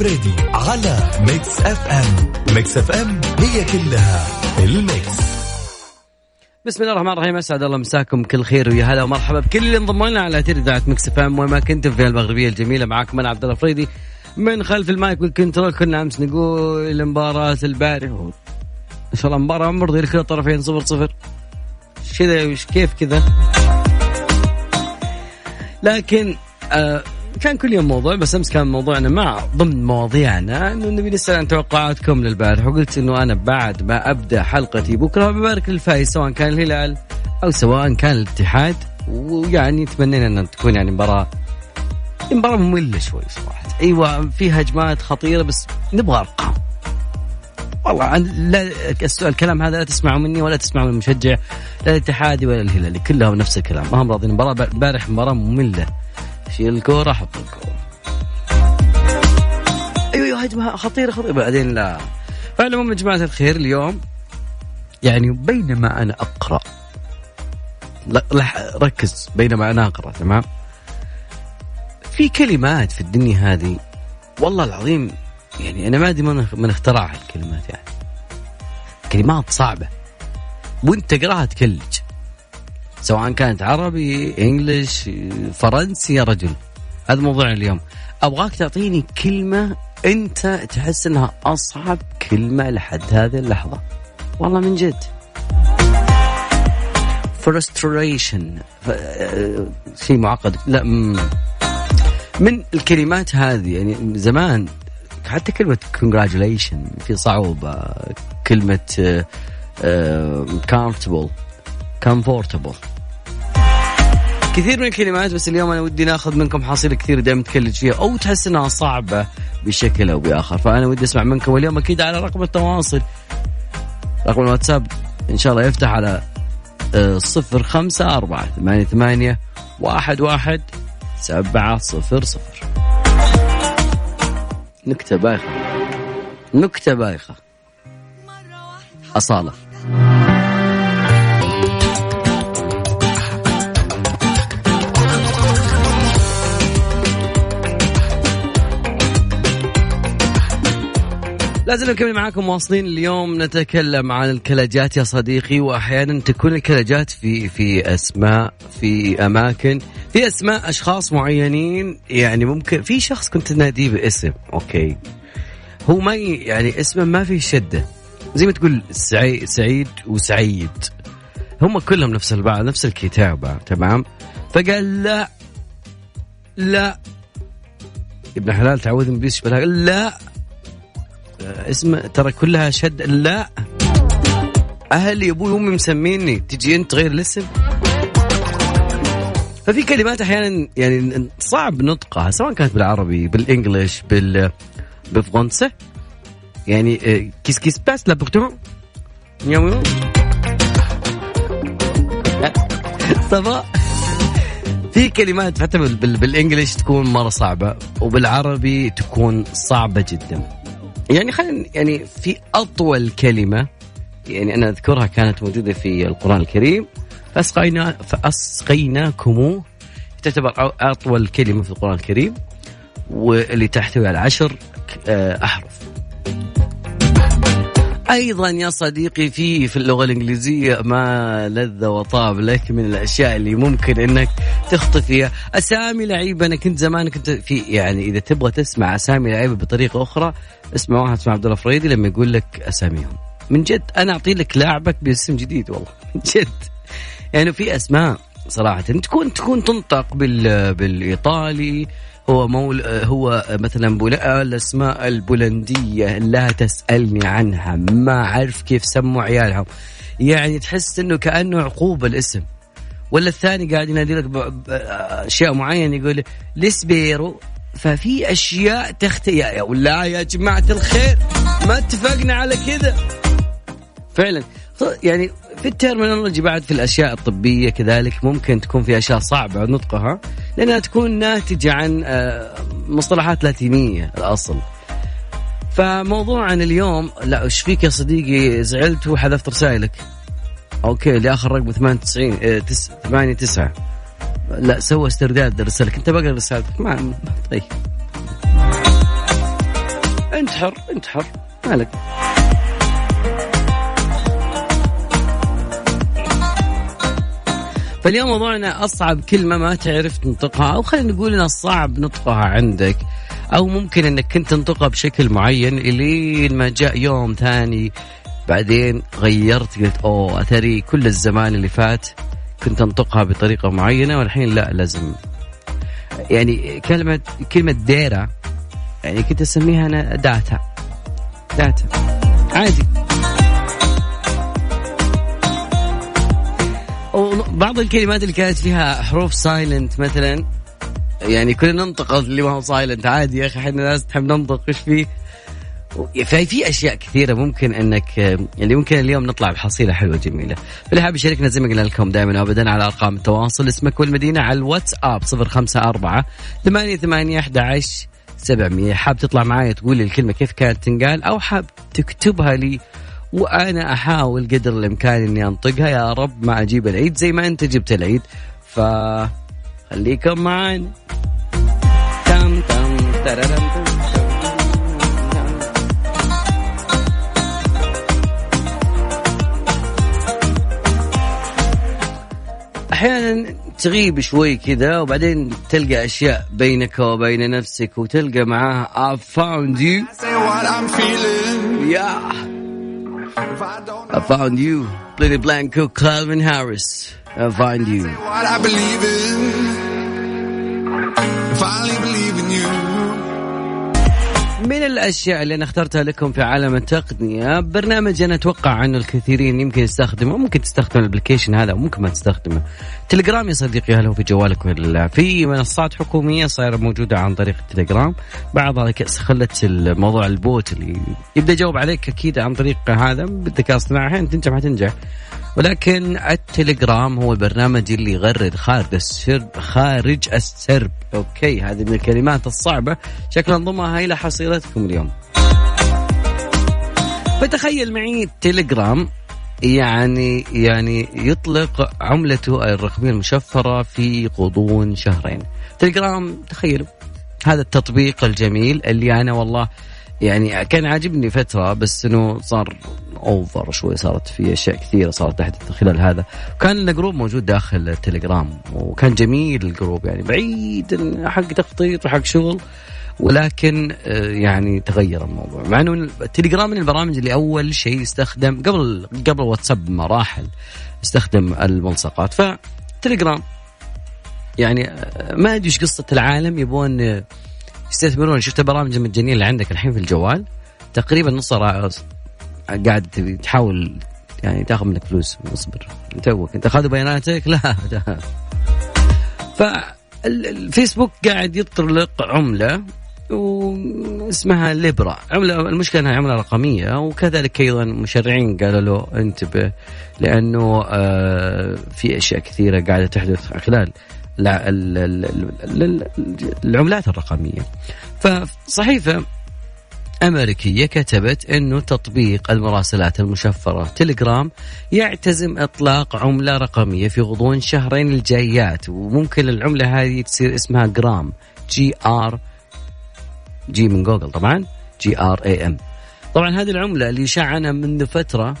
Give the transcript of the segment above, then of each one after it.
الفريدي على Mix FM. Mix FM هي كلها ال mix. بسم الله الرحمن الرحيم أسعد الله مساكم كل خير ويا هلا ومرحبا بكل اللي انضموا لنا على أثير إذاعة Mix FM. وين ما كنتم في المغربية الجميلة معاكم أنا عبد الله الفريدي من خلف ال mic وال control كنا أمس نقول مباراه البارح إن شاء الله مباراة مرضيه لكل الطرفين صفر صفر. كذا وش كيف كذا؟ لكن آه كان كل يوم موضوع بس أمس كان موضوعنا مع ضمن مواضيعنا إنه نبي نسأل عن توقعاتكم للبارح. وقلت إنه أنا بعد ما أبدأ حلقتي بكرة ببارك للفايز سواء كان الهلال أو سواء كان الاتحاد. ويعني تمنينا إن تكون يعني مباراه مباراة مملة شوي صراحة. أيوه في هجمات خطيرة بس نبغى أرقام. والله لا السؤال الكلام هذا لا تسمعوا مني ولا تسمعوا من المشجع لا الاتحادي ولا الهلالي كلهم نفس الكلام. ما هم راضيين مباراه امبارح مباراة مملة. شيل الكورة حط الكورة. أيوه أيوه هجمة خطيرة خطيرة. بعدين لا. فالمهم يا جماعة الخير اليوم يعني بينما أنا أقرأ ركز بينما أنا أقرأ تمام؟ في كلمات في الدنيا هذه والله العظيم يعني أنا ما أدري من اخترعها الكلمات يعني. كلمات صعبة. وأنت تقراها تكلج. سواء كانت عربي انجلش فرنسي يا رجل. هذا موضوع اليوم. أبغاك تعطيني كلمة أنت تحس إنها أصعب كلمة لحد هذه اللحظة. والله من جد. Frustration. شيء معقد. لا من الكلمات هذه يعني زمان حتى كلمة congratulation في صعوبة كلمة comfortable. Comfortable. كثير من الكلمات بس اليوم أنا ودي ناخذ منكم حصيله كثير دائما تكلج فيها أو تحس إنها صعبة بشكل أو بآخر. فأنا ودي أسمع منكم اليوم أكيد على رقم التواصل. رقم الواتساب إن شاء الله يفتح على صفر خمسة أربعة ثمانية ثمانية واحد واحد سبعة صفر صفر. نكتة بايخة. نكتة بايخة. أصالة. لازم نكمل معاكم واصلين اليوم نتكلم عن الكلاجات يا صديقي وأحيانا تكون الكلاجات في في أسماء في أماكن في أسماء أشخاص معينين يعني ممكن في شخص كنت تناديه باسم okay. هو ما يعني اسمه ما فيه شدة. زي ما تقول سعيد سعيد وسعيد. هم كلهم نفس البعض نفس الكتابة تمام؟ فقال لا لا. ابن حلال تعوذ من إبليس لا. اسم ترى كلها شد. لا. أهلي أبوي وامي مسميني. تجي أنت تغير الاسم؟ ففي كلمات أحيانا يعني صعب نطقها سواء كانت بالعربي بالانجلش بال بالفرنسي. يعني كيس كيس باس لا. بورتون صبا في كلمات حتى بالانجلش تكون مرة صعبة وبالعربي تكون صعبة جدا. يعني خلينا يعني في أطول كلمة يعني أنا أذكرها كانت موجودة في القرآن الكريم. فاسقينا فأسقيناكم تعتبر أطول كلمة في القرآن الكريم واللي تحتوي على عشر أحرف. أيضا يا صديقي في في اللغة الإنجليزية ما لذ وطاب لك من الأشياء اللي ممكن إنك تخطي فيها. أسامي لعيبة أنا كنت زمان كنت في يعني إذا تبغى تسمع أسامي لعيبة بطريقة أخرى اسمع واحد اسمه عبد الله فريدي لما يقول لك أساميهم. من جد أنا أعطي لك لاعبك باسم جديد والله من جد. يعني في أسماء صراحة تكون تكون تنطق بال بالإيطالي هو مول هو مثلا بولا الأسماء البولندية لا تسألني عنها ما أعرف كيف سموا عيالهم. يعني تحس إنه كأنه عقوبة الاسم. ولا الثاني قاعد ينادي لك أشياء معينة يقول لسبيرو ففي أشياء تختي يا ولا يا جماعة الخير ما اتفقنا على كذا. فعلا. يعني في الترمينولوجي بعد في الأشياء الطبية كذلك ممكن تكون في أشياء صعبة نطقها لأنها تكون ناتجة عن مصطلحات لاتينية الأصل. فموضوعنا اليوم لا إيش فيك يا صديقي؟ زعلت وحذفت رسائلك. أوكي لآخر رقم 98 8 9 لا سوى استرداد رسالك أنت بقرأ رسالتك ما طيب. انت حر انت حر مالك؟ فاليوم موضوعنا أصعب كلمة ما تعرف تنطقها أو خلينا نقول ان الصعب نطقها عندك أو ممكن إنك كنت تنطقها بشكل معين إلين ما جاء يوم ثاني بعدين غيرت قلت أوه أثري كل الزمان اللي فات كنت أنطقها بطريقة معينة والحين لا لازم. يعني كلمة كلمة data يعني كنت أسميها أنا data. data. عادي. وبعض الكلمات اللي كانت فيها حروف silent مثلا يعني كنا ننطق اللي ما هو silent عادي يا أخي إحنا ناس تحب ننطق إيش فيه؟ ففي أشياء كثيرة ممكن إنك يعني ممكن اليوم نطلع بحصيلة حلوة جميلة. فاللي حاب يشاركنا زي ما قلنا لكم دائما وابدا على أرقام التواصل. اسمك والمدينة على الواتساب 054 88 11 700 حاب تطلع معي تقول لي الكلمة كيف كانت تنقال أو حاب تكتبها لي وأنا أحاول قدر الإمكان إني أنطقها. يا رب ما أجيب العيد زي ما أنت جبت العيد. ف خليكم معانا. تم تم تررم أحيانا تغيب شوي كذا وبعدين تلقى أشياء بينك وبين نفسك وتلقى معاها. I found you. Yeah. I found you. Plenty Blanco, Calvin Harris. I find you. What I believe in. Finally believe in you. من الأشياء اللي أنا اخترتها لكم في عالم التقنية برنامج أنا أتوقع أنه الكثيرين يمكن يستخدمه ممكن تستخدم ال application هذا وممكن ما تستخدمه. تليجرام يا صديقي هل هو في جوالك ولا لا في منصات حكومية صايرة موجودة عن طريق التليجرام بعضها خلت الموضوع ال bot اللي يبدأ يجاوب عليك أكيد عن طريق هذا بالذكاء الاصطناعي تنجح ما تنجح. ولكن التليجرام هو البرنامج اللي يغرد خارج السرب خارج السرب. okay هذه من الكلمات الصعبة. شكلا ضمها إلى حصيلتكم اليوم. فتخيل معي تليجرام يعني يعني يطلق عملته الرقمية المشفرة في غضون شهرين. تليجرام تخيلوا هذا التطبيق الجميل اللي أنا والله يعني كان عاجبني فترة بس إنه صار over شوي صارت في أشياء كثيرة صارت تحدث خلال هذا. كان لنا group موجود داخل التليجرام وكان جميل ال group يعني بعيد حق تخطيط وحق شغل ولكن آه، يعني تغير الموضوع. مع إنه التليجرام من البرامج اللي أول شيء استخدم قبل قبل واتساب بمراحل استخدم الملصقات. فتليجرام يعني آه، ما أدري إيش قصة العالم يبون يستثمرون. شفت البرامج المجانيه اللي عندك الحين في الجوال؟ تقريبا نصها قاعد تحاول يعني تاخذ منك فلوس اصبر توك. انت اخذوا بياناتك؟ لا. فالفيسبوك قاعد يطلق عملة واسمها ليبرا. عملة المشكلة أنها عملة رقمية وكذلك أيضا مشرعين قالوا له انتبه لأنه آه، في أشياء كثيرة قاعدة تحدث خلال العملات الرقمية. فصحيفة أمريكية كتبت أنه تطبيق المراسلات المشفرة تليجرام يعتزم إطلاق عملة رقمية في غضون شهرين الجايات. وممكن العملة هذه تصير اسمها جرام. G R G من جوجل طبعا. G R A M طبعا هذه العملة اللي شاع عنها منذ فترة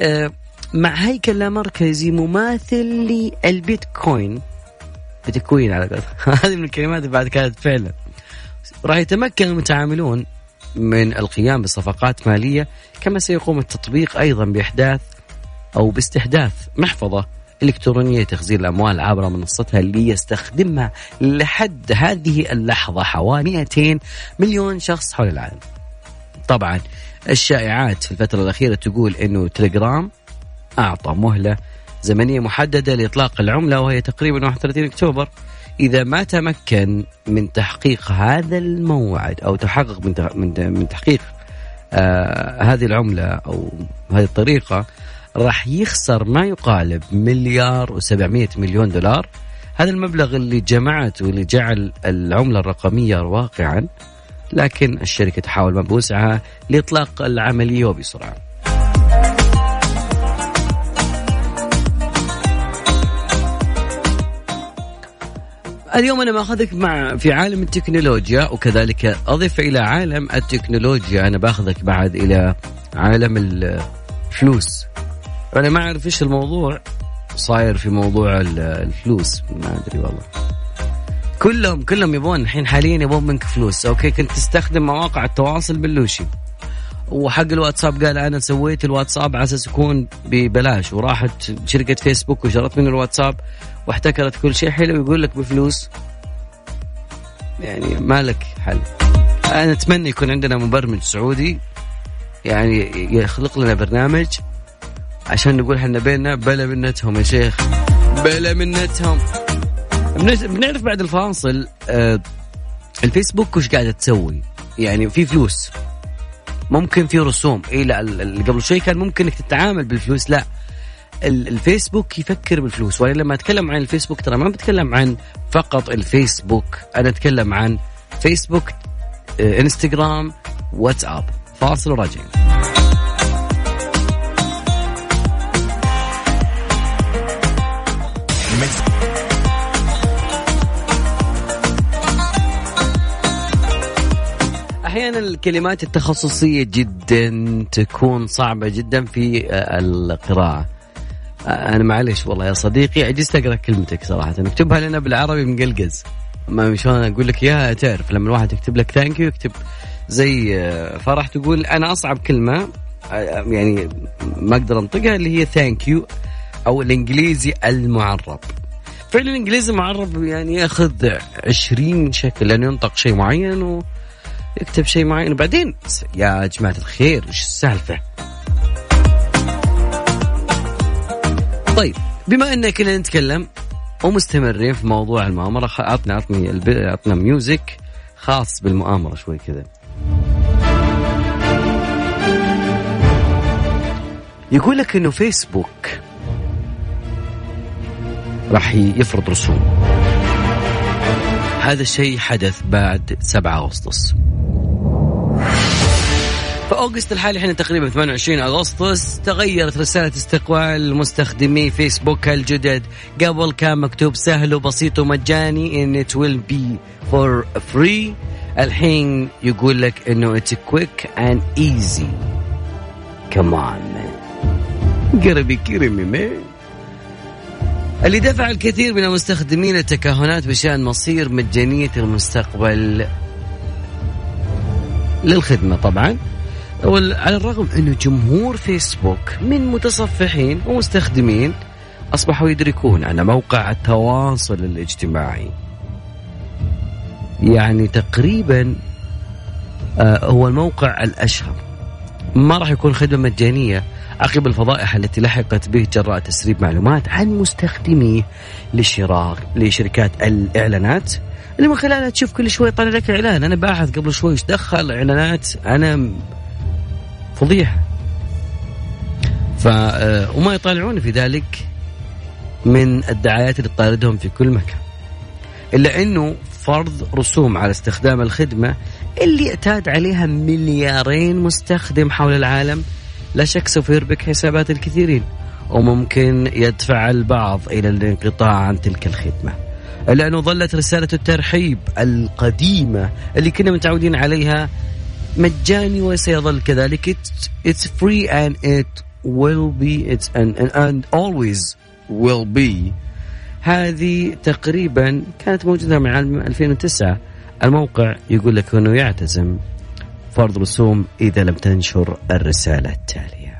آه، مع هيكل لا مركزي مماثل للبيتكوين. بتكوين على قولتهم. هذه من الكلمات اللي بعد كانت فعلا. راح يتمكن المتعاملون من القيام بصفقات مالية كما سيقوم التطبيق أيضا بإحداث أو باستحداث محفظة إلكترونية تخزين الأموال عبر منصتها اللي يستخدمها لحد هذه اللحظة حوالي 200 مليون شخص حول العالم. طبعا الشائعات في الفترة الأخيرة تقول أنه تليجرام أعطى مهلة زمنية محددة لإطلاق العملة وهي تقريبا 31 أكتوبر. إذا ما تمكن من تحقيق هذا الموعد أو تحقق من من تحقيق آه هذه العملة أو هذه الطريقة راح يخسر ما يقارب مليار و700 مليون دولار. هذا المبلغ اللي جمعته واللي جعل العملة الرقمية واقعا لكن الشركة تحاول ما بوسعها لإطلاق العملية وبسرعة. اليوم أنا باخذك مع في عالم التكنولوجيا وكذلك اضف إلى عالم التكنولوجيا. أنا بأخذك بعد إلى عالم الفلوس. أنا ما أعرف إيش الموضوع. صاير في موضوع الفلوس. ما أدري والله. كلهم كلهم يبون الحين حاليا يبون منك فلوس. أوكي كنت تستخدم مواقع التواصل ببلاشي. وحق الواتساب قال أنا سويت الواتساب على أساس يكون ببلاش. وراحت شركة فيسبوك وشرت من الواتساب. واحتكرت كل شيء حلو يقول لك بفلوس يعني ما لك حل. أنا أتمنى يكون عندنا مبرمج سعودي يعني يخلق لنا برنامج عشان نقول إحنا بيننا بلا منتهم يا شيخ. بلا منتهم. بنعرف بعد الفاصل آه الفيسبوك وش قاعدة تسوي؟ يعني في فلوس. ممكن في رسوم. اي لا قبل شوي كان ممكن إنك تتعامل بالفلوس لا. الفيسبوك يفكر بالفلوس. وأنا لما أتكلم عن الفيسبوك ترى ما بتكلم عن فقط الفيسبوك. أنا أتكلم عن فيسبوك آه، إنستغرام واتساب. فاصل وراجعين. أحيانا الكلمات التخصصية جدا تكون صعبة جدا في آه، القراءة. أنا معلش والله يا صديقي عجزت اقرا كلمتك صراحة. اكتبها لنا بالعربي مقلقز ما شلون أقول لك إياها؟ تعرف لما الواحد يكتب لك thank you يكتب زي آه، فرح تقول أنا أصعب كلمة آه، يعني ما أقدر أنطقها اللي هي thank you أو الإنجليزي المعرب. فعلا الإنجليزي المعرب يعني يأخذ 20 شكل لأنه ينطق شيء معين ويكتب شيء معين. وبعدين يا جماعة الخير إيش السالفة؟ طيب بما إن كنا نتكلم ومستمرين في موضوع المؤامرة عطني عطني عطنا music خاص بالمؤامرة شوي كذا. يقول لك إنه فيسبوك راح يفرض رسوم. هذا الشيء حدث بعد 7 أغسطس. ف August الحالي إحنا تقريبا 28 أغسطس تغيرت رسالة استقبال مستخدمي فيسبوك الجدد. قبل كان مكتوب سهل وبسيط ومجاني إن ات ويل بي فور فري الحين يقول لك إنه اتس كويك اند ايزي كمان قربي كرمي مان اللي دفع الكثير من المستخدمين التكهنات بشأن مصير مجانية المستقبل للخدمة طبعا. على الرغم أنه جمهور فيسبوك من متصفحين ومستخدمين أصبحوا يدركون أن موقع التواصل الاجتماعي يعني تقريبا آه، هو الموقع الأشهر. ما راح يكون خدمة مجانية عقب الفضائح التي لحقت به جراء تسريب معلومات عن مستخدميه لشراء لشركات الإعلانات. اللي من خلالها تشوف كل شوي طالع لك إعلان. أنا باحث قبل شوي إيش دخل إعلانات؟ أنا فضيحة ف وما يطالعون في ذلك من الدعايات اللي تطاردهم في كل مكان. إلا أنه فرض رسوم على استخدام الخدمة اللي اعتاد عليها مليارين مستخدم حول العالم. لا شك سوف يربك حسابات الكثيرين وممكن يدفع البعض إلى الانقطاع عن تلك الخدمة. لأنه ظلت رسالة الترحيب القديمة اللي كنا متعودين عليها مجاني وسيظل كذلك. It's, free and it will be it's and, and, and always will be. هذه تقريبا كانت موجودة من عام 2009 الموقع يقول لك إنه يعتزم. فرض رسوم إذا لم تنشر الرسالة التالية.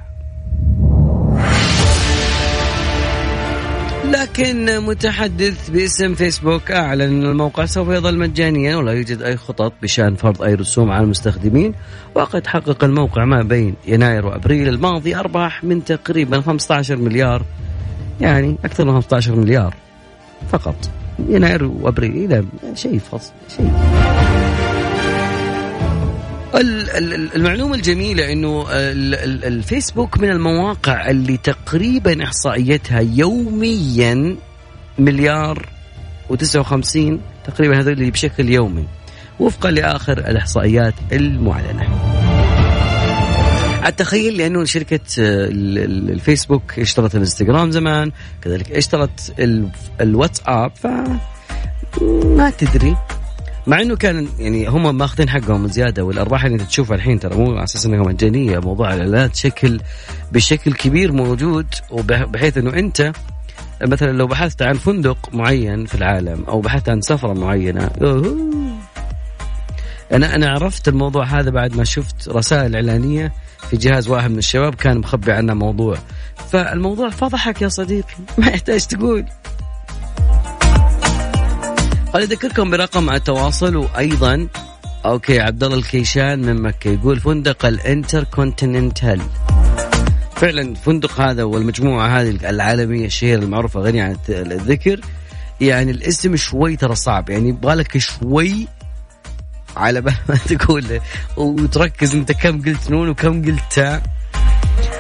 لكن متحدث باسم فيسبوك أعلن أن الموقع سوف يظل مجانيا ولا يوجد أي خطط بشأن فرض أي رسوم على المستخدمين وقد حقق الموقع ما بين يناير وأبريل الماضي أرباح من تقريبا 15 مليار يعني أكثر من 15 مليار فقط يناير وأبريل إلى شيء فصل شيء. المعلومة الجميلة إنه الفيسبوك من المواقع اللي تقريبا إحصائيتها يوميا مليار و59 تقريبا هذول اللي بشكل يومي وفقا لآخر الإحصائيات المعلنة. التخيل لأنه شركة الفيسبوك اشترت الإنستغرام زمان كذلك اشترت الواتساب ف ما تدري مع إنه كان يعني هم ماخذين حقهم زيادة والارباح اللي أنت تشوفها الحين ترى مو على أساس انها مجانية موضوع الاعلانات شكل بشكل كبير موجود وبحيث إنه أنت مثلا لو بحثت عن فندق معين في العالم أو بحثت عن سفرة معينة أنا أنا عرفت الموضوع هذا بعد ما شفت رسائل إعلانية في جهاز واحد من الشباب كان مخبي عنا موضوع. فالموضوع فضحك يا صديقي ما يحتاج تقول. خليني أذكركم برقم التواصل وأيضا أوكي عبد الله الكيشان من مكة يقول فندق الانتر كونتيننتال فعلا فندق هذا والمجموعة هذه العالمية الشهيرة المعروفة غنية عن الذكر. يعني الاسم شوي ترى صعب يعني يبغى لك شوي على بال ما تقول وتركز أنت كم قلت نون وكم قلت تاء.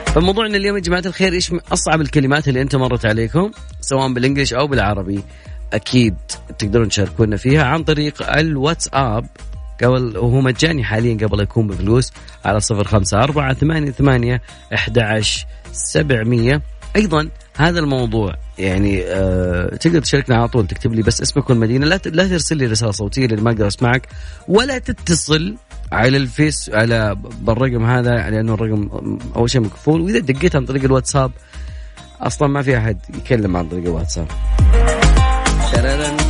فموضوعنا اليوم يا جماعة الخير إيش أصعب الكلمات اللي انت مرت عليكم؟ سواء بالانجلش أو بالعربي. أكيد تقدرون تشاركونا فيها عن طريق الواتساب. قبل وهو مجاني حاليا قبل يكون بفلوس على صفر خمسة أربعة ثمانية ثمانية أحد سبعمية. أيضا هذا الموضوع يعني آه تقدر تشاركنا على طول تكتب لي بس اسمك والمدينة. لا لا ترسل لي رسالة صوتية لأن ما أقدر أسمعك ولا تتصل على الفيس على بالرقم هذا لأنه الرقم أول شيء مقفول وإذا دقيت عن طريق الواتساب أصلا ما في أحد يكلم عن طريق الواتساب. Tonight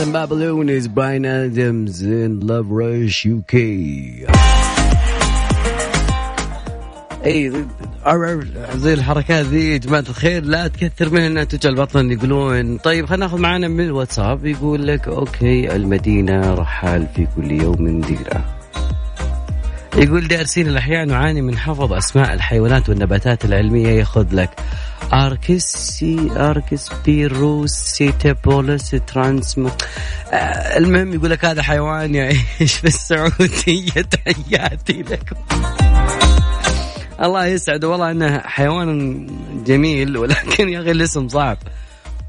in Babylon is Brian Adams in Love Rush UK. اي زي الحركات ذي يا جماعة الخير لا تكثر منها تجعل البطن يقولون طيب خلينا ناخذ معنا من الواتساب يقول لك أوكي المدينة رحال في كل يوم ديره يقول دارسين الاحياء نعاني من حفظ اسماء الحيوانات والنباتات العلميه ياخذ لك اركسي اركس بيروس سيتابولس ترانسمو المهم يقول لك هذا حيوان يعيش في السعودية. تحياتي لكم الله يسعده والله إنه حيوان جميل ولكن يا أخي الاسم صعب.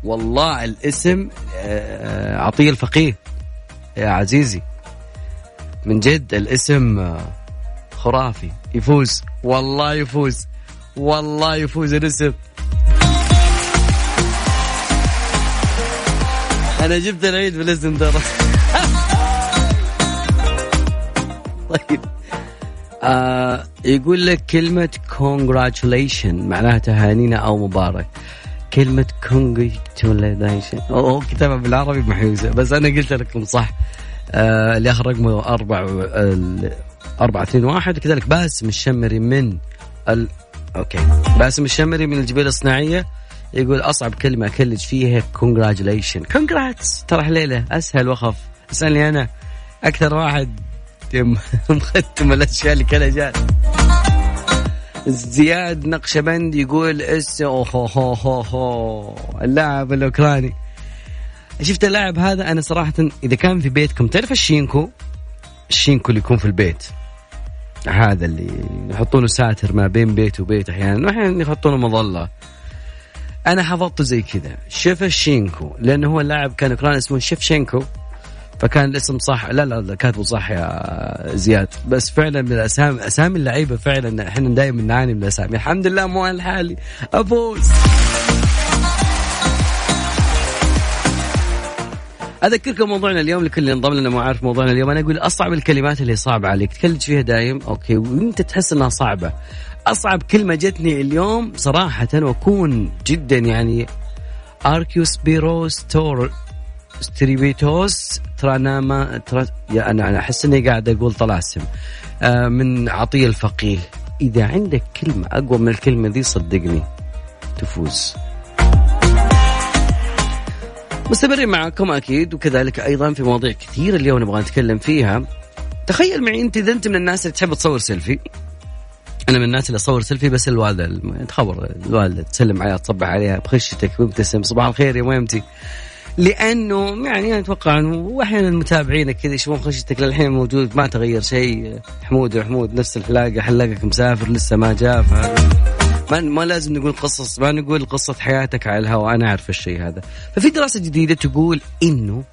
والله الاسم آه، عطية الفقيه يا عزيزي. من جد الاسم آه، خرافي. يفوز. والله يفوز. والله يفوز الاسم. أنا جبت العيد بالاسم ترى طيب. آه يقول لك كلمة congratulation معناها تهانينا أو مبارك. كلمة congratulation. أو كتابة بالعربي محيوزة. بس أنا قلت لكم صح. آه اللي آخر رقمه أربع أربعة اثنين واحد. كذلك باسم الشمري من ال... أوكي. باسم الشمري من الجبيل الصناعية يقول أصعب كلمة أكلّج فيها congratulation. Congrats. ترى حليلة أسهل وخف اسألني أنا. أكثر واحد. مختم الأشياء اللي كلها جات. زياد نقشبند يقول إس هو هو هو. اللاعب الأوكراني. شفت اللاعب هذا؟ أنا صراحة إذا كان في بيتكم تعرف الشينكو؟ الشينكو اللي يكون في البيت. هذا اللي يحطونه ساتر ما بين بيت وبيت أحيانا وأحيانا يحطونه مظلة. أنا حفظته زي كذا شيف الشينكو لأنه هو اللاعب كان اوكراني اسمه شيفشينكو فكان الاسم صح. لا لا كاتبه صح يا زياد. بس فعلا من الأسامي أسامي اللعيبة فعلا إحنا دائما نعاني من الأسامي. الحمد لله مو أنا لحالي افوز أذكركم موضوعنا اليوم لكل اللي انضم لنا ما عارف موضوعنا اليوم. أنا أقول أصعب الكلمات اللي صعبة عليك. تكلج فيها دايم أوكي وأنت تحس إنها صعبة. أصعب كلمة جتني اليوم صراحة وأكون جدا يعني اركيوس بيروستور ستريبيتوس تراناما ترا... يا أنا أنا أحس إني قاعد أقول طلاسم. آه من عطيه الفقيه إذا عندك كلمة أقوى من الكلمة دي صدقني تفوز. مستمرين معكم أكيد وكذلك أيضا في مواضيع كثيرة اليوم نبغى نتكلم فيها. تخيل معي أنت إذا أنت من الناس اللي تحب تصور سيلفي. أنا من الناس اللي أصور سيلفي بس الوالدة تخبر الوالدة تسلم عليها تصبح عليها بخشتك مبتسم صباح الخير يا ميمتي. لأنه يعني أتوقع إنه واحيانا متابعينك كذا يشوفون خشيتك للحين موجود ما تغير شيء. حمود وحمود نفس الحلاقه حلاقك مسافر لسه ما جاء ما ما لازم نقول قصص ما نقول قصة حياتك على الهواء أنا أعرف الشيء هذا. ففي دراسة جديدة تقول إنه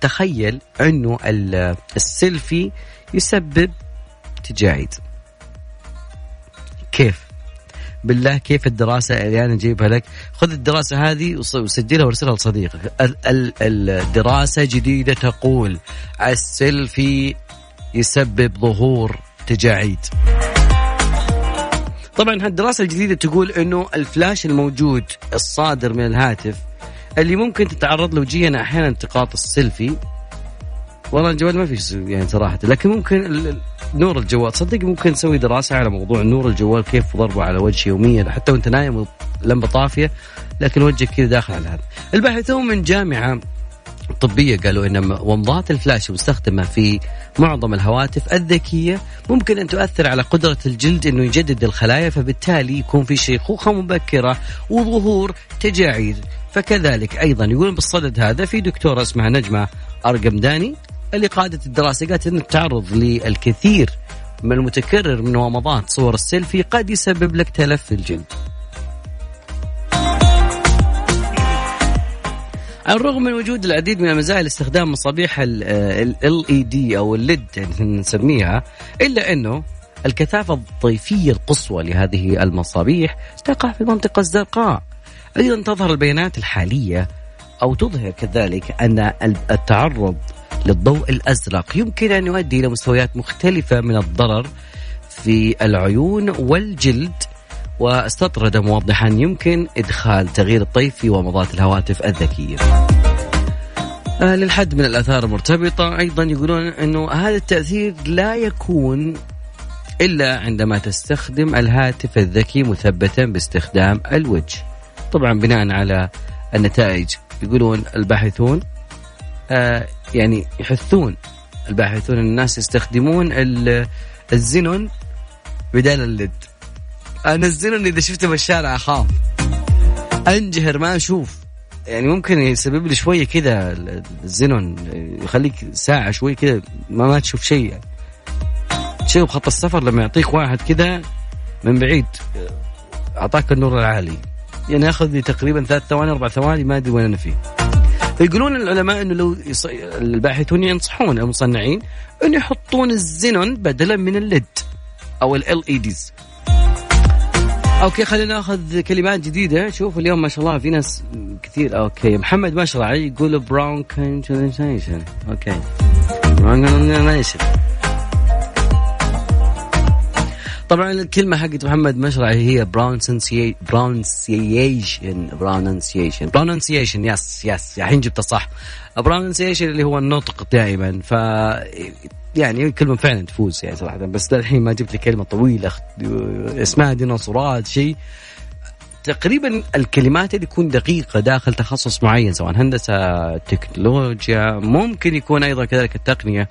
تخيل إنه السيلفي يسبب تجاعيد. كيف؟ بالله كيف الدراسة اللي أنا جايبها لك؟ خذ الدراسة هذه وسجلها وارسلها لصديقك. الدراسة جديدة تقول السيلفي يسبب ظهور تجاعيد. طبعا هالدراسة الجديدة تقول إنه الفلاش الموجود الصادر من الهاتف اللي ممكن تتعرض له وجيا أحيانا التقاط السيلفي. والله الجوال ما في يعني صراحة. لكن ممكن نور الجوال. صدق ممكن نسوي دراسة على موضوع نور الجوال كيف ضربه على وجه يوميا حتى وأنت نايم لمبه طافية لكن وجهك كذا داخل على هذا. الباحثون من جامعة طبية قالوا أن ومضات الفلاش المستخدمة في معظم الهواتف الذكية. ممكن أن تؤثر على قدرة الجلد أنه يجدد الخلايا فبالتالي يكون في شيخوخة مبكرة وظهور تجاعيد. فكذلك أيضا يقولون بالصدد هذا في دكتورة اسمها نجمة أرقمداني. اللي قادت الدراسة قالت أن التعرض للكثير من المتكرر من ومضات صور السيلفي قد يسبب لك تلف في الجلد. على الرغم من وجود العديد من المزايا لاستخدام مصابيح ال اي دي أو الليد يعني نسميها إلا أنه الكثافة الضيفية القصوى لهذه المصابيح تقع في المنطقة الزرقاء. أيضا تظهر البيانات الحالية أو تظهر كذلك أن التعرض للضوء الأزرق يمكن أن يؤدي إلى مستويات مختلفة من الضرر في العيون والجلد واستطرد موضحا يمكن إدخال تغيير الطيف في ومضات الهواتف الذكية. آه للحد من الآثار المرتبطة أيضا يقولون أنه هذا التأثير لا يكون إلا عندما تستخدم الهاتف الذكي مثبتا باستخدام الوجه. طبعا بناء على النتائج يقولون الباحثون آه يعني يحثون الباحثون الناس يستخدمون الزينون بدال الليد الزينون اذا شفته بالشارع اخاف انجهر ما أشوف. يعني ممكن يسبب لي شوية كذا الزينون يخليك ساعة شوي كذا ما, ما تشوف شيء. يعني شيء بخط السفر لما يعطيك واحد كذا من بعيد أعطاك النور العالي. يعني ياخذ لي تقريبا ثلاث ثواني أربع ثواني ما أدري وين أنا فيه. يقولون العلماء إنه لو يص... الباحثون ينصحون المصنعين انه يحطون الزينون بدلا من ال LED أو ال LEDs okay خلينا ناخذ كلمات جديدة. شوف اليوم ما شاء الله في ناس كثير. okay محمد مشرعي يقول pronunciation okay. طبعا الكلمة حقت محمد مشرعي هي pronunciation pronunciation pronunciation yes yes الحين جبتها صح. pronunciation اللي هو النطق دائما. ف يعني كلمة فعلا تفوز يعني صراحة. بس للحين ما جبت لي كلمة طويلة. اسمها ديناصورات شيء. تقريبا الكلمات اللي تكون دقيقة داخل تخصص معين سواء هندسة تكنولوجيا ممكن يكون أيضا كذلك التقنية.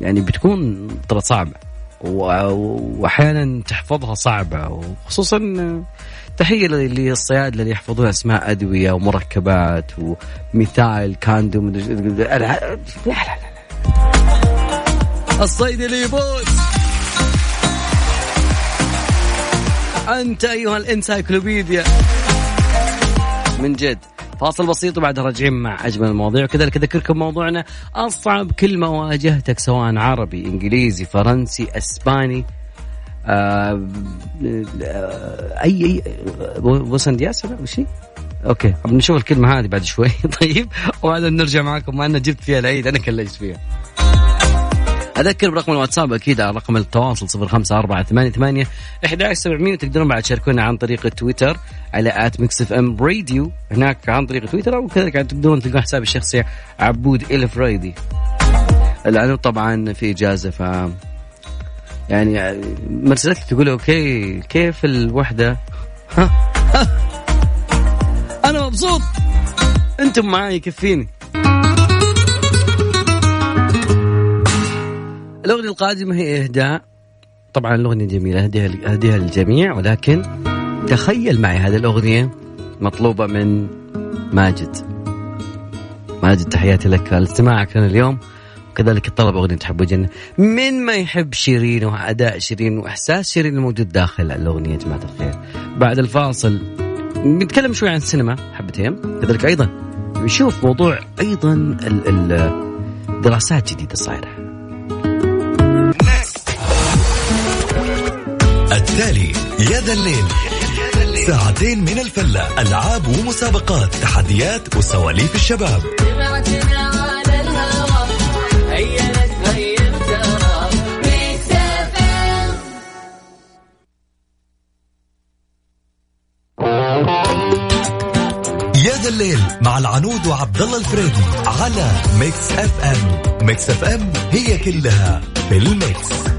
يعني بتكون ترى صعبة. وأحيانا تحفظها صعبة وخصوصا تحية للصيادله اللي يحفظون أسماء أدوية ومركبات وميثايل كاندوم. لا لا لا الصيدلي يفوز أنت أيها ال encyclopedia. من جد. فاصل بسيط وبعدها راجعين مع أجمل المواضيع. وكذلك اذكركم موضوعنا. أصعب كلمه واجهتك سواء عربي إنجليزي فرنسي إسباني آه اي اي buenos días ولا شيء؟ okay بنشوف الكلمة هذه بعد شوي. طيب وبعدين نرجع معكم ما أنا جبت فيها العيد أنا كليت فيها. أذكر برقم الواتساب أكيد على رقم التواصل صفر خمسة أربعة ثمانية ثمانية أحد سبعمية وتقدرون بعد تشاركونا عن طريق تويتر على at Mix FM Radio. هناك عن طريق تويتر أو كذلك تقدرون تلقون حسابي الشخصي عبود الفريدي لأنه طبعا في إجازة ف يعني مرسلت تقول okay كيف الوحدة؟ ها ها أنا مبسوط. أنتم معي يكفيني. الأغنية القادمة هي إهداء. طبعا الأغنية جميلة أهديها أهديها للجميع ولكن تخيل معي هذه الأغنية مطلوبة من ماجد. ماجد تحياتي لك على استماعك لنا اليوم. وكذلك الطلب أغنية تحب جنة من ما يحب شيرين وأداء شيرين وإحساس شيرين الموجود داخل الأغنية يا جماعة الخير. بعد الفاصل نتكلم شوي عن السينما حبتين. كذلك أيضا نشوف موضوع أيضا الدراسات جديدة صايرة. التالي يا ذا الليل. ساعتين من الفلة. ألعاب ومسابقات تحديات وسواليف الشباب. يا ذا الليل مع العنود وعبد الله الفريدي على Mix FM. Mix FM هي كلها في ال mix.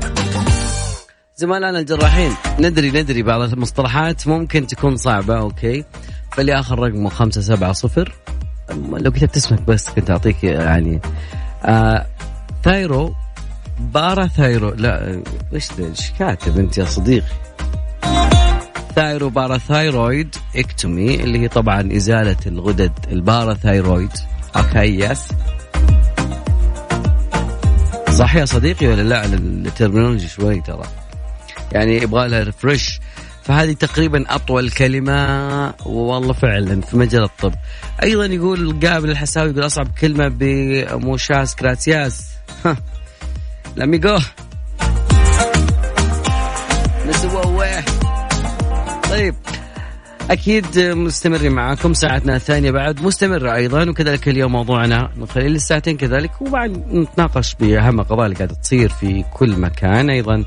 زملائنا الجراحين. ندري ندري بعض المصطلحات. ممكن تكون صعبة okay. فاللي آخر رقمه خمسة سبعة صفر. لو كتبت اسمك بس كنت أعطيك يعني. آه thyro. parathyro. لا إيش إيش كاتب أنت يا صديقي؟ thyroparathyroidectomy اللي هي طبعا إزالة الغدد. ال parathyroid okay yes صح يا صديقي ولا لا؟ ال terminology شوي ترى. يعني يبغى لها refresh فهذه تقريبا أطول كلمة والله فعلا في مجال الطب. أيضا يقول قابل الحساوي يقول أصعب كلمة muchas gracias. amigo نسوه طيب أكيد مستمرين معاكم ساعتنا الثانية بعد. مستمره أيضا وكذلك اليوم موضوعنا من خلال الساعتين كذلك وبعد نتناقش بأهم القضايا اللي قاعدة تصير في كل مكان أيضا.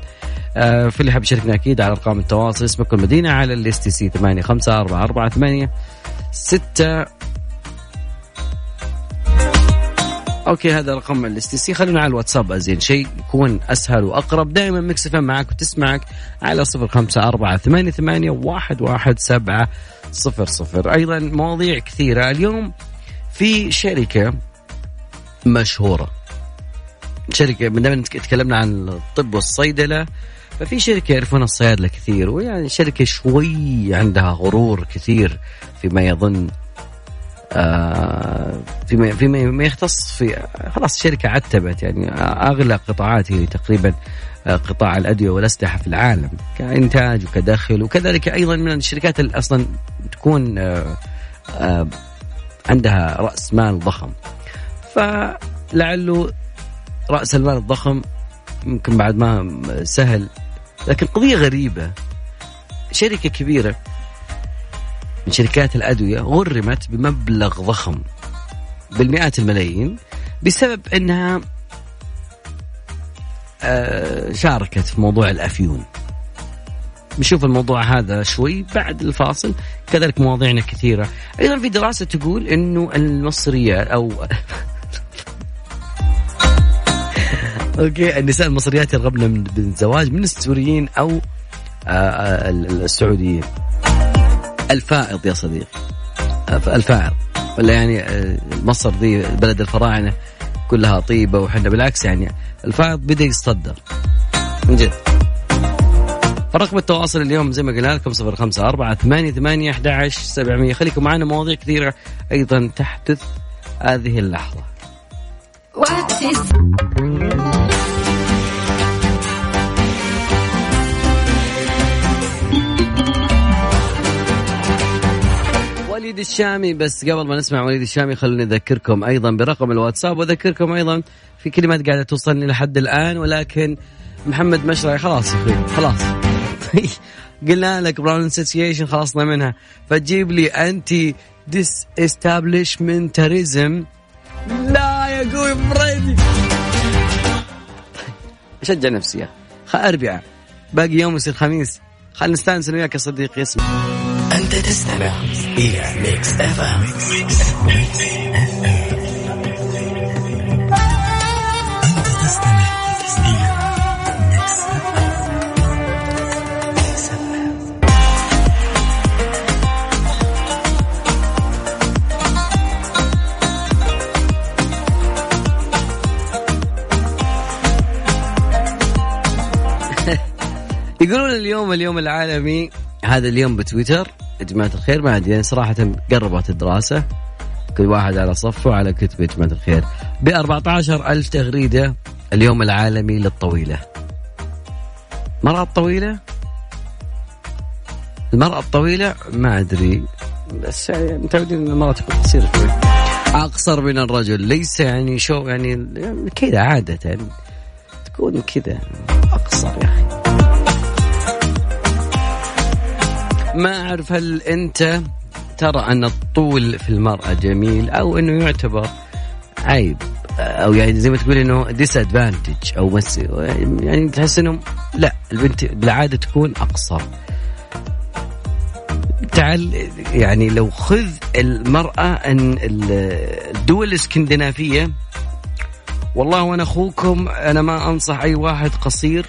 في اللي حاب يشاركنا أكيد على أرقام التواصل اسمك المدينة على ال STC 8 5 4 4 8 6 okay هذا رقم ال STC خلينا على الواتساب أزين شيء يكون أسهل وأقرب. دائما Mix FM معك وتسمعك على صفر خمسة أربعة ثمانية ثمانية واحد واحد سبعة صفر صفر. أيضا مواضيع كثيرة. اليوم في شركة مشهورة شركة من تكلمنا عن الطب والصيدلة. ففي شركة يعرفون الصيادلة كثير ويعني شركة شوي عندها غرور كثير فيما يظن آه فيما فيما يختص في خلاص الشركة عتبت يعني أغلى قطاعات هي تقريبا آه، قطاع الأدوية والأسلحة في العالم كإنتاج وكدخل وكذلك أيضا من الشركات اللي أصلا تكون آه، آه، عندها رأس مال ضخم. فلعله رأس المال الضخم يمكن بعد ما سهل لكن قضية غريبة. شركة كبيرة من شركات الأدوية غرمت بمبلغ ضخم بالمئات الملايين بسبب أنها آه، شاركت في موضوع الأفيون. بنشوف الموضوع هذا شوي بعد الفاصل. كذلك مواضيعنا كثيرة. أيضا في دراسة تقول أنه المصريات أو أوكي النساء المصريات يرغبن بالزواج من السوريين أو آه، آه، السعوديين. الفائض يا صديقي. الفائض. ولا يعني آه، مصر ذي بلد الفراعنة كلها طيبة وحنا بالعكس يعني الفائض بدأ يتصدر. من جد. فرقم التواصل اليوم زي ما قلنا لكم صفر خمسة أربعة ثمانية ثمانية أحد سبعمية. خليكم معنا مواضيع كثيرة أيضا تحدث هذه وليد الشامي بس قبل ما نسمع وليد الشامي خلوني أذكركم أيضا برقم الواتساب وأذكركم أيضا في كلمات قاعدة توصلني لحد الآن ولكن محمد مشرعي خلاص أخوي خلاص. قلنا لك pronunciation خلصنا منها فتجيب لي antidisestablishmentarianism لا. يا أخوي بريدي شجع نفسي يا اربعاء باقي يوم يصير خميس. خلينا نستانس أنا وياك يا صديقي اسمع. أنت تستمع إلى Mix FM يقولون اليوم اليوم العالمي هذا اليوم بتويتر. يا جماعة الخير ما أدري يعني صراحة قربت الدراسة. كل واحد على صفه على كتب يا جماعة الخير. ب 14 ألف تغريدة اليوم العالمي للطويلة. المرأة الطويلة؟ المرأة الطويلة؟ ما أدري. بس يعني متعودين أن المرأة تكون قصيرة شوي. أقصر من الرجل. ليس يعني شو يعني كذا عادة. تكون كذا. أقصر يا أخي. ما أعرف هل أنت ترى أن الطول في المرأة جميل أو أنه يعتبر عيب أو يعني زي ما تقول أنه ديس ادفانتج أو بس يعني تحس انه لا البنت بالعادة تكون أقصر. تعال يعني لو خذ المرأة أن الدول الإسكندنافية والله وأنا أخوكم أنا ما أنصح أي واحد قصير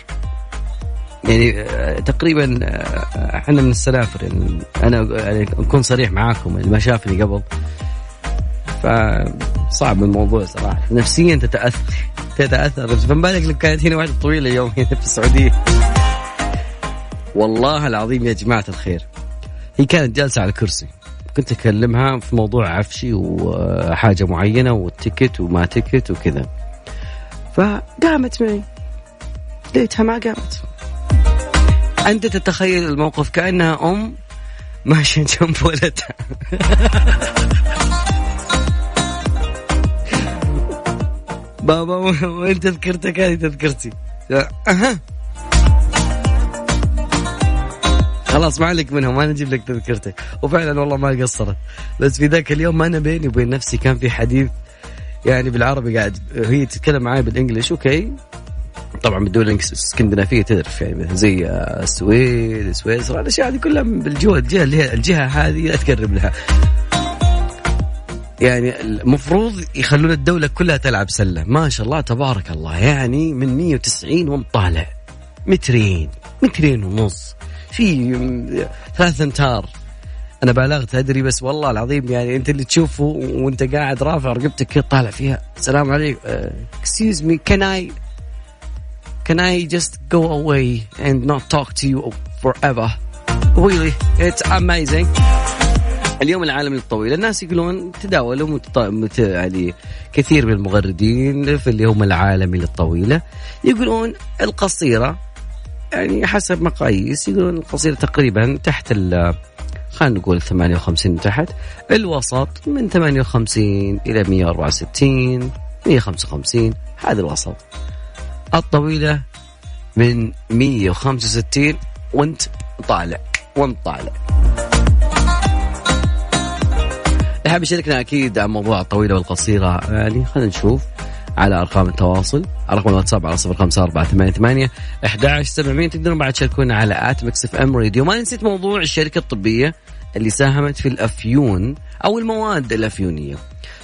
يعني آه، تقريبا آه، إحنا من السلافر يعني أنا يعني اكون صريح معاكم اللي ما شافني قبل. فصعب الموضوع صراحة. نفسيا تتأثر تتأثر. فما بالك لو كانت هنا واحدة طويلة يوم هنا في السعودية. والله العظيم يا جماعة الخير هي كانت جالسة على كرسي. كنت أكلمها في موضوع عفشي وحاجة معينة وال ticket وما ticket وكذا. فقامت معي. لقيتها ما قامت. أنت تتخيل الموقف كأنها أم ماشية جنب ولدها. بابا وين تذكرتك؟ هذه تذكرتي. خلاص ما عليك منهم ما نجيب لك تذكرتك وفعلا والله ما قصرت. بس في ذاك اليوم ما أنا بيني وبين نفسي كان في حديث يعني بالعربي قاعد هي تتكلم معي بالانجلش أوكي؟ طبعا بالدول الاسكندنافيه تعرف يعني زي السويد سويسرا الأشياء هذه كلها بالجهه الجهة اللي هي الجهة هذه لا تقرب لها. يعني المفروض يخلون الدولة كلها تلعب سلة. ما شاء الله تبارك الله. يعني من 190 ومطالع مترين مترين ونص. في ثلاث امتار أنا بالغت أدري بس والله العظيم يعني أنت اللي تشوفه وأنت قاعد رافع رقبتك كذا طالع فيها. السلام عليكم. Excuse me can I can I just go away and not talk to you forever? Really it's amazing. اليوم العالمي للطويل الناس يقولون تداولوا متط... مت... يعني كثير من المغردين في اليوم العالمي للطويلة يقولون القصيرة يعني حسب مقاييس يقولون القصيرة تقريبا تحت ال خلينا نقول 58 تحت. الوسط من 58 إلى 164 155 هذا الوسط. الطويلة من 165 وانت طالع وانت طالع. حاب يشاركنا أكيد عن موضوع الطويلة والقصيرة. يعني خلينا نشوف على أرقام التواصل. رقم الواتساب على صفر خمسة أربعة ثمانية ثمانية أحد سبعمية. تقدرون بعد تشاركونا على at Mix FM Radio. ما نسيت موضوع الشركة الطبية اللي ساهمت في الأفيون أو المواد الأفيونية.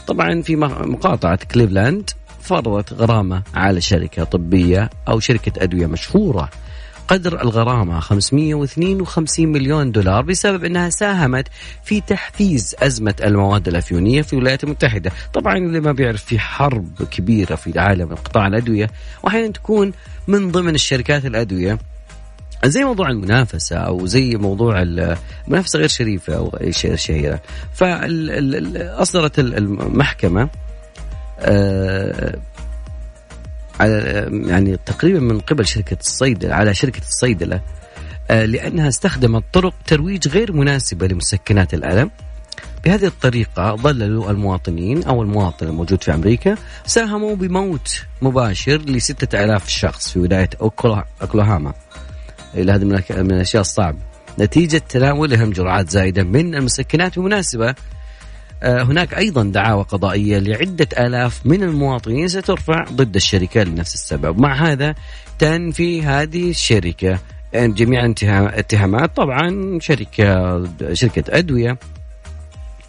طبعا في مقاطعة كليفلاند فرضت غرامة على شركة طبية أو شركة أدوية مشهورة. قدر الغرامة 552 مليون دولار بسبب أنها ساهمت في تحفيز أزمة المواد الأفيونية في الولايات المتحدة. طبعا اللي ما بيعرف في حرب كبيرة في عالم قطاع الأدوية وأحيانا تكون من ضمن الشركات الأدوية. زي موضوع المنافسة أو زي موضوع المنافسة غير شريفة أو شهيرة فأصدرت المحكمة على يعني تقريبا من قبل شركة الصيدلة على شركة الصيدلة آه، لأنها استخدمت طرق ترويج غير مناسبة لمسكنات الألم. بهذه الطريقة ظللوا المواطنين أو المواطن الموجود في أمريكا ساهموا بموت مباشر لستة آلاف شخص في ولاية أوكلاهاما. إلى هذه من الأشياء الصعبة. نتيجة تناولهم جرعات زايدة من المسكنات بمناسبة آه، هناك أيضا دعاوى قضائية لعدة آلاف من المواطنين سترفع ضد الشركة لنفس السبب، مع هذا تنفي هذه الشركة جميع اتهامات. طبعا شركه شركة أدوية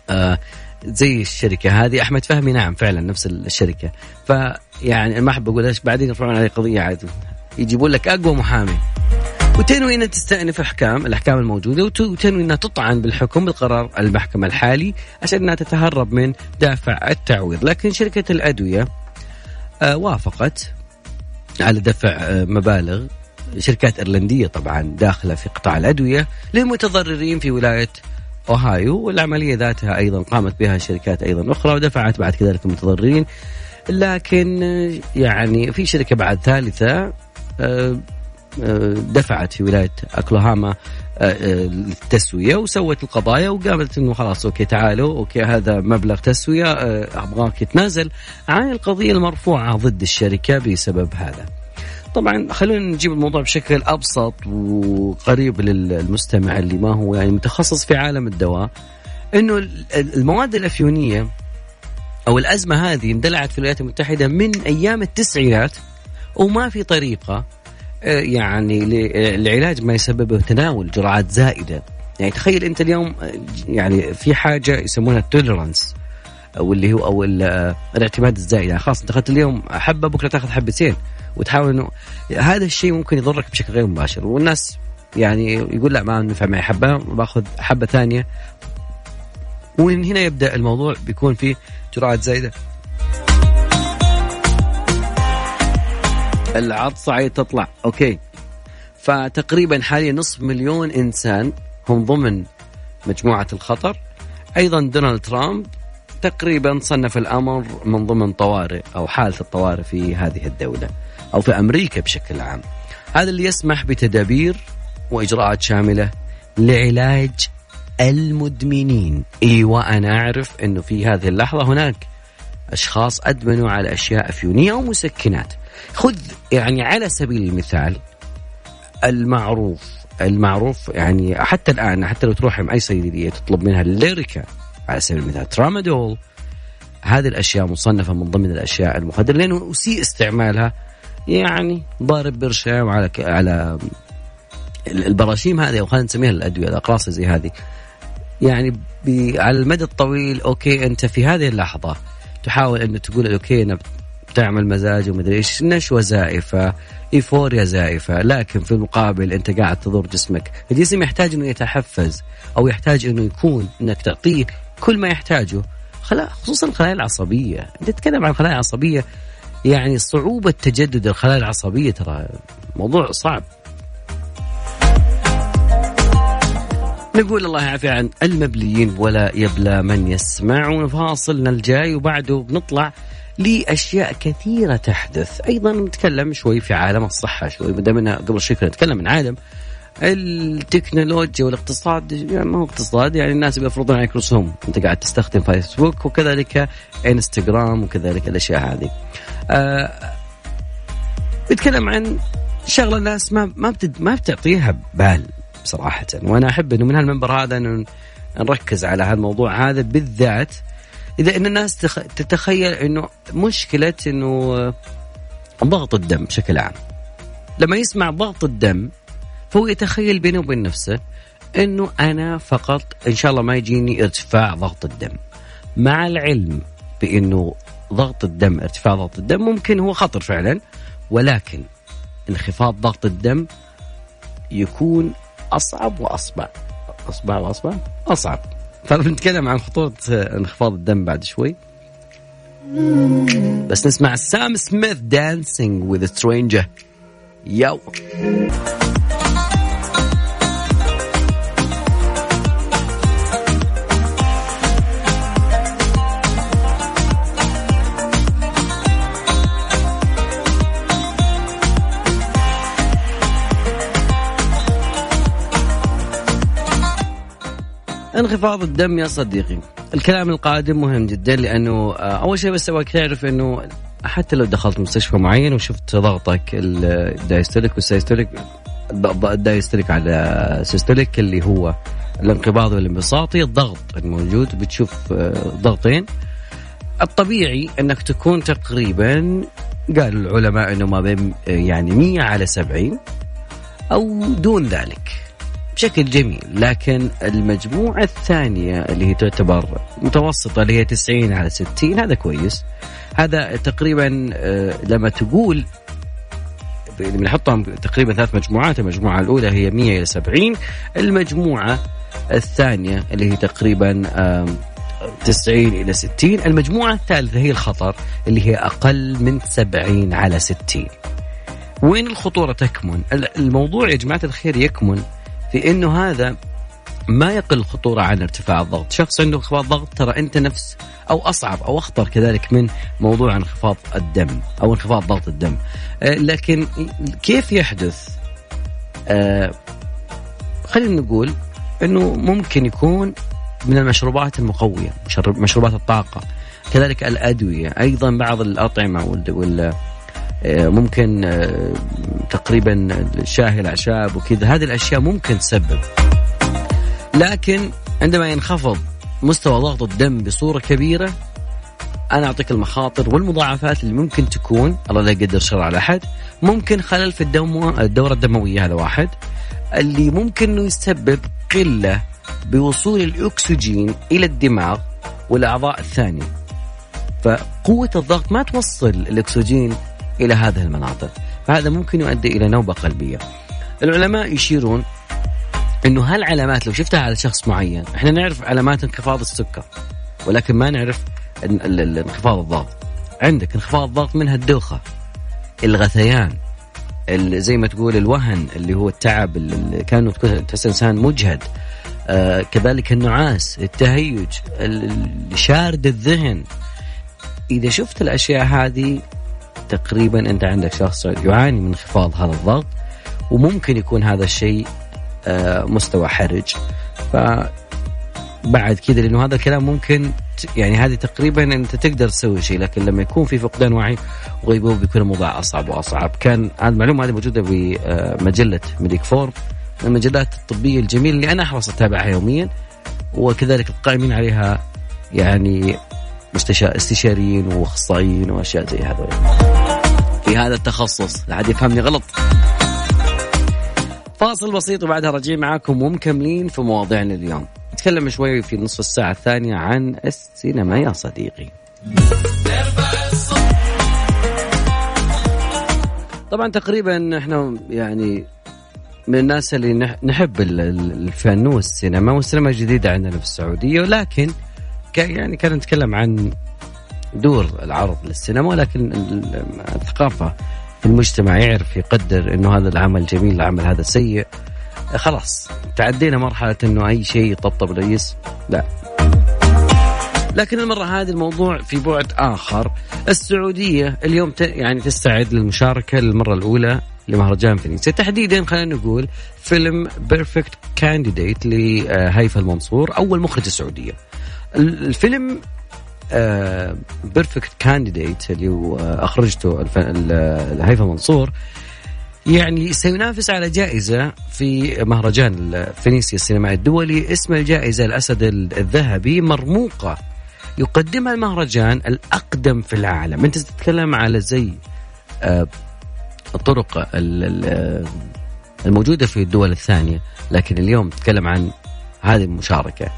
آه، زي الشركة هذه. أحمد فهمي نعم فعلا نفس الشركة. فيعني ما أحب أقول إيش بعدين يرفعون عليه قضية عاد. يجيبون لك أقوى محامي. وتنوي انها تستأنف أحكام الأحكام الموجودة وتنوي إنها تطعن بالحكم بالقرار المحكمة الحالي عشان إنها تتهرب من دافع التعويض، لكن شركة الأدوية آه وافقت على دفع آه مبالغ. شركات إيرلندية طبعا داخلة في قطاع الأدوية للمتضررين في ولاية أوهايو والعملية ذاتها أيضا قامت بها شركات أيضا أخرى ودفعت بعد كذلك المتضررين. لكن آه، يعني في شركة بعد ثالثة دفعت في ولاية أوكلاهوما التسوية وسوت القضايا وقالت إنه خلاص okay تعالوا okay هذا مبلغ تسوية أبغاك تنازل عن القضية المرفوعة ضد الشركة بسبب هذا. طبعا خلونا نجيب الموضوع بشكل أبسط وقريب للمستمع اللي ما هو يعني متخصص في عالم الدواء إنه المواد الأفيونية أو الأزمة هذه اندلعت في الولايات المتحدة من أيام التسعينات وما في طريقة آه، يعني لعلاج ما يسببه تناول جرعات زائدة. يعني تخيل أنت اليوم آه، يعني في حاجة يسمونها التوليرانس أو اللي هو أو آه، الاعتماد الزائد. يعني خلاص أنت أخذت اليوم حبة بكرة تأخذ حبتين. وتحاول انه هذا الشيء ممكن يضرك بشكل غير مباشر. والناس يعني يقول لا ما نفع معي حبة باخذ حبة ثانية. ومن هنا يبدأ الموضوع بيكون في جرعات زايده العطسة عايز تطلع أوكي فتقريبا حاليا نصف مليون إنسان هم ضمن مجموعة الخطر أيضا دونالد ترامب تقريبا صنف الأمر من ضمن طوارئ أو حالة الطوارئ في هذه الدولة أو في أمريكا بشكل عام. هذا اللي يسمح بتدابير وإجراءات شاملة لعلاج المدمنين. أيوه أنا أعرف إنه في هذه اللحظة هناك أشخاص أدمنوا على أشياء أفيونية أو مسكنات. خذ يعني على سبيل المثال المعروف المعروف يعني حتى الآن حتى لو تروح مع أي صيدلية تطلب منها الليريكا على سبيل المثال ترامادول هذه الأشياء مصنفة من ضمن الأشياء المخدره لأنه أسيء استعمالها يعني ضارب برشام على ك... على البراشيم هذه أو خلينا نسميها الأدوية الأقراص زي هذه. يعني ب... على المدى الطويل okay أنت في هذه اللحظة تحاول إنه تقول okay أنا بتعمل مزاج ومدري إيش. نشوة زائفة euphoria زائفة. لكن في المقابل أنت قاعد تضر جسمك. الجسم يحتاج إنه يتحفز أو يحتاج إنه يكون إنك تعطيه كل ما يحتاجه. خلا خصوصا الخلايا العصبية. أنت تتكلم عن الخلايا العصبيه يعني صعوبة تجدد الخلايا العصبية ترى. موضوع صعب. نقول الله يعافي عن المبليين ولا يبلى من يسمع. ونفاصلنا الجاي وبعده بنطلع لأشياء كثيرة تحدث. أيضا نتكلم شوي في عالم الصحة شوي ما دام قبل شوي كنا نتكلم عن عالم التكنولوجيا والاقتصاد. يعني ما هو اقتصاد يعني الناس بيفرضون عليك رسوم أنت قاعد تستخدم فيسبوك وكذلك إنستغرام وكذلك الأشياء هذه. آه بيتكلم عن شغلة الناس ما ما بتد ما بتعطيها بال بصراحه وأنا أحب إنه من هالمنبر هذا إنه نركز على هذا الموضوع هذا بالذات إذا إن الناس تتخيل إنه مشكلة إنه ضغط الدم بشكل عام. لما يسمع ضغط الدم فهو يتخيل بينه وبين نفسه إنه أنا فقط إن شاء الله ما يجيني ارتفاع ضغط الدم. مع العلم بإنه ضغط الدم ارتفاع ضغط الدم ممكن هو خطر فعلا ولكن انخفاض ضغط الدم يكون أصعب واصعب اصعب واصعب أصعب. فبنتكلم عن خطوره انخفاض الدم بعد شوي. بس نسمع سام سميث Dancing with a Stranger انخفاض الدم يا صديقي. الكلام القادم مهم جدا لأنه آه، أول شيء بس أبغاك تعرف إنه حتى لو دخلت مستشفى معين وشفت ضغطك ال diastolic وال systolic ال diastolic على systolic اللي هو الانقباض والانبساطي الضغط الموجود بتشوف آه، ضغطين. الطبيعي أنك تكون تقريبا قالوا العلماء إنه ما بين آه، يعني 100 على 70 أو دون ذلك. بشكل جميل لكن المجموعة الثانية اللي هي تعتبر متوسطة اللي هي 90 على 60 هذا كويس. هذا تقريبا آه، لما تقول بنحطهم تقريبا ثلاث مجموعات المجموعة الأولى هي 100 إلى 70 المجموعة الثانية اللي هي تقريبا 90 إلى 60 المجموعة الثالثة هي الخطر اللي هي أقل من 70 على 60 وين الخطورة تكمن؟ الموضوع يا جماعة الخير يكمن في إنه هذا ما يقل خطورة عن ارتفاع الضغط. شخص عنده انخفاض ضغط ترى أنت نفس أو أصعب أو أخطر كذلك من موضوع انخفاض الدم أو انخفاض ضغط الدم. آه، لكن كيف يحدث؟ آه، خلينا نقول أنه ممكن يكون من المشروبات المقوية مشروبات الطاقة كذلك الأدوية أيضا بعض الأطعمة وال ممكن آه، تقريبا شاهي الأعشاب وكذا. هذه الأشياء ممكن تسبب. لكن عندما ينخفض مستوى ضغط الدم بصورة كبيرة أنا أعطيك المخاطر والمضاعفات اللي ممكن تكون الله لا يقدر شر على أحد ممكن خلل في الدم الدورة الدموية هذا واحد اللي ممكن إنه يسبب قلة بوصول الأكسجين إلى الدماغ والأعضاء الثانية. فقوة الضغط ما توصل الأكسجين إلى هذه المناطق. فهذا ممكن يؤدي إلى نوبة قلبية. العلماء يشيرون إنه هالعلامات لو شفتها على شخص معين إحنا نعرف علامات انخفاض السكر ولكن ما نعرف انخفاض الضغط. عندك انخفاض الضغط منها الدوخه الغثيان زي ما تقول الوهن اللي هو التعب اللي كأنه تحس إنسان مجهد. آه كذلك النعاس التهيج شارد الذهن. إذا شفت الأشياء هذه تقريبا أنت عندك شخص يعاني من انخفاض هذا الضغط وممكن يكون هذا الشيء آه مستوى حرج. ف بعد كذا لأنه هذا الكلام ممكن يعني هذه تقريبا أنت تقدر تسوي شيء لكن لما يكون في فقدان وعي وغيبوبه بيكون الموضوع أصعب وأصعب. كان المعلومة هذه موجودة بمجله ميديك فور من المجلات الطبية الجميلة اللي أنا أحرص أتابعها يوميا وكذلك القائمين عليها يعني استشاريين وأخصائيين وأشياء زي هذول. في هذا التخصص. لا حد يفهمني غلط. فاصل بسيط وبعدها راجعين معاكم ومكملين في مواضيعنا اليوم. نتكلم شوي في نصف الساعة الثانية عن السينما يا صديقي. طبعا تقريبا إحنا يعني من الناس اللي نحب الفن والسينما والسينما الجديدة عندنا في السعودية ولكن يعني كان نتكلم عن دور العرض للسينما ولكن الثقافة في المجتمع يعرف يقدر إنه هذا العمل جميل العمل هذا سيء. خلاص تعدينا مرحلة إنه أي شيء يطبطب رئيس لا. لكن المرة هذه الموضوع في بعد آخر. السعودية اليوم يعني تستعد للمشاركة للمرة الأولى لمهرجان فينيسيا. تحديدا خلينا نقول فيلم Perfect Candidate لهيفا المنصور أول مخرج السعودية. الفيلم Perfect Candidate اللي أخرجته هيفا منصور. يعني سينافس على جائزة في مهرجان فينيسيا السينمائي الدولي. اسم الجائزة الأسد الذهبي مرموقة. يقدمها المهرجان الأقدم في العالم. أنت تتكلم على زي آه، الطرق الموجودة في الدول الثانية. لكن اليوم تتكلم عن هذه المشاركة.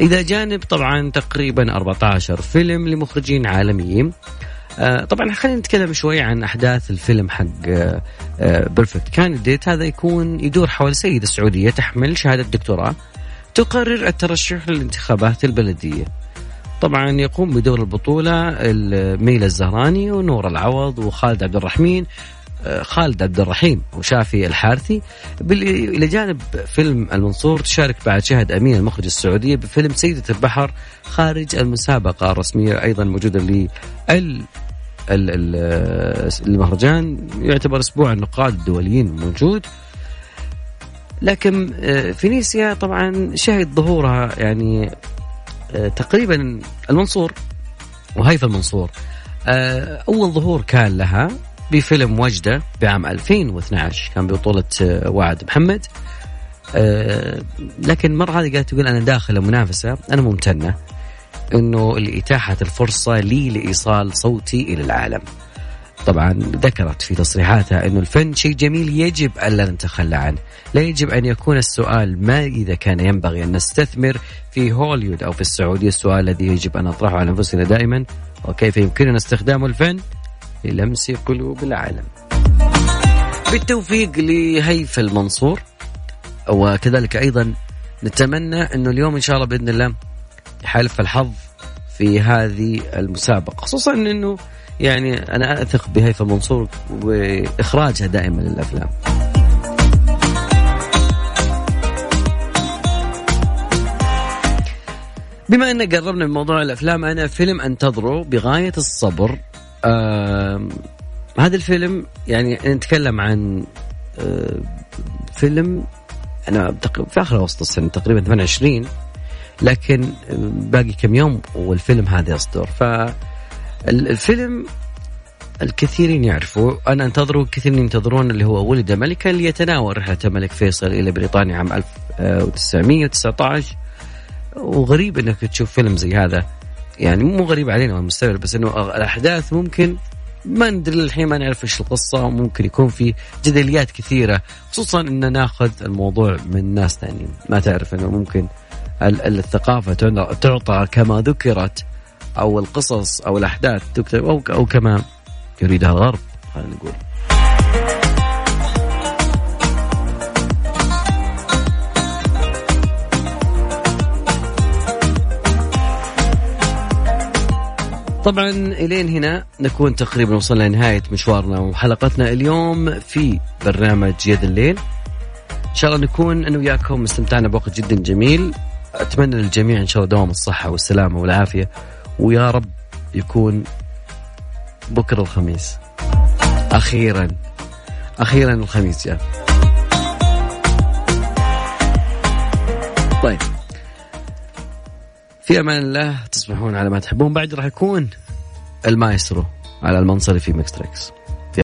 إذا جانب طبعا تقريبا 14 فيلم لمخرجين عالميين. آه، طبعا خلينا نتكلم شوي عن أحداث الفيلم حق بيرفكت آه، كانديديت هذا يكون يدور حول سيدة سعودية تحمل شهادة دكتوراه تقرر الترشح للانتخابات البلدية. طبعا يقوم بدور البطولة ميلا الزهراني ونور العوض وخالد عبد الرحمن. آه، خالد عبد الرحيم وشافي الحارثي. إلى جانب فيلم المنصور تشارك بعد شهد أمين المخرج السعودية بفيلم سيدة البحر خارج المسابقة الرسمية أيضا موجودة لل المهرجان. يعتبر أسبوع النقاد الدوليين موجود. لكن آه، فينيسيا طبعا شهد ظهورها يعني آه، تقريبا المنصور وهيفا المنصور. آه، أول ظهور كان لها. بفيلم وجدة بعام 2012 كان ببطوله وعد محمد. لكن مرة هذه قالت تقول أنا داخل المنافسة أنا ممتنة إنه لاتاحه الفرصة لي لإيصال صوتي إلى العالم. طبعا ذكرت في تصريحاتها إنه الفن شيء جميل يجب ألا نتخلى عنه، لا يجب أن يكون السؤال ما إذا كان ينبغي أن نستثمر في هوليوود أو في السعودية، السؤال الذي يجب أن نطرحه على أنفسنا دائما. وكيف يمكننا استخدام الفن؟ للمس قلوب العالم. بالتوفيق لهيفا المنصور. وكذلك أيضا نتمنى إنه اليوم إن شاء الله بإذن الله حلف الحظ في هذه المسابقة. خصوصا أنه يعني أنا أثق بهيفا منصور وإخراجها دائما للأفلام. بما أن قربنا من موضوع الأفلام أنا فيلم أنتظره بغاية الصبر. آه هذا الفيلم يعني نتكلم عن آه فيلم أنا في آخر وسط السنة تقريبا 28 لكن باقي كم يوم والفيلم هذا يصدر. فالفيلم الكثيرين يعرفوا أنا انتظروا الكثيرين ينتظرون اللي هو ولد ملكا ليتناول رحلة الملك فيصل إلى بريطانيا عام 1919 وغريب إنك تشوف فيلم زي هذا. يعني مو غريب علينا المستوى بس إنه الأحداث ممكن ما ندري للحين ما نعرف إيش القصة ممكن يكون في جدليات كثيرة خصوصا ان ناخذ الموضوع من ناس ثانيين ما تعرف إنه ممكن الثقافة تعطى كما ذكرت أو القصص أو الأحداث تكتب أو أو كما يريدها الغرب خلينا نقول. طبعا إلين هنا نكون تقريبا وصلنا لنهاية مشوارنا وحلقتنا اليوم في برنامج يد الليل. إن شاء الله نكون أنا وياكم استمتعنا بوقت جدا جميل. أتمنى للجميع إن شاء الله دوام الصحة والسلامة والعافية. ويا رب يكون بكرة الخميس. أخيرا. أخيرا الخميس جاء طيب. في أمان الله تصبحون على ما تحبون. بعد راح يكون المايسترو على المنصري في Mix Tricks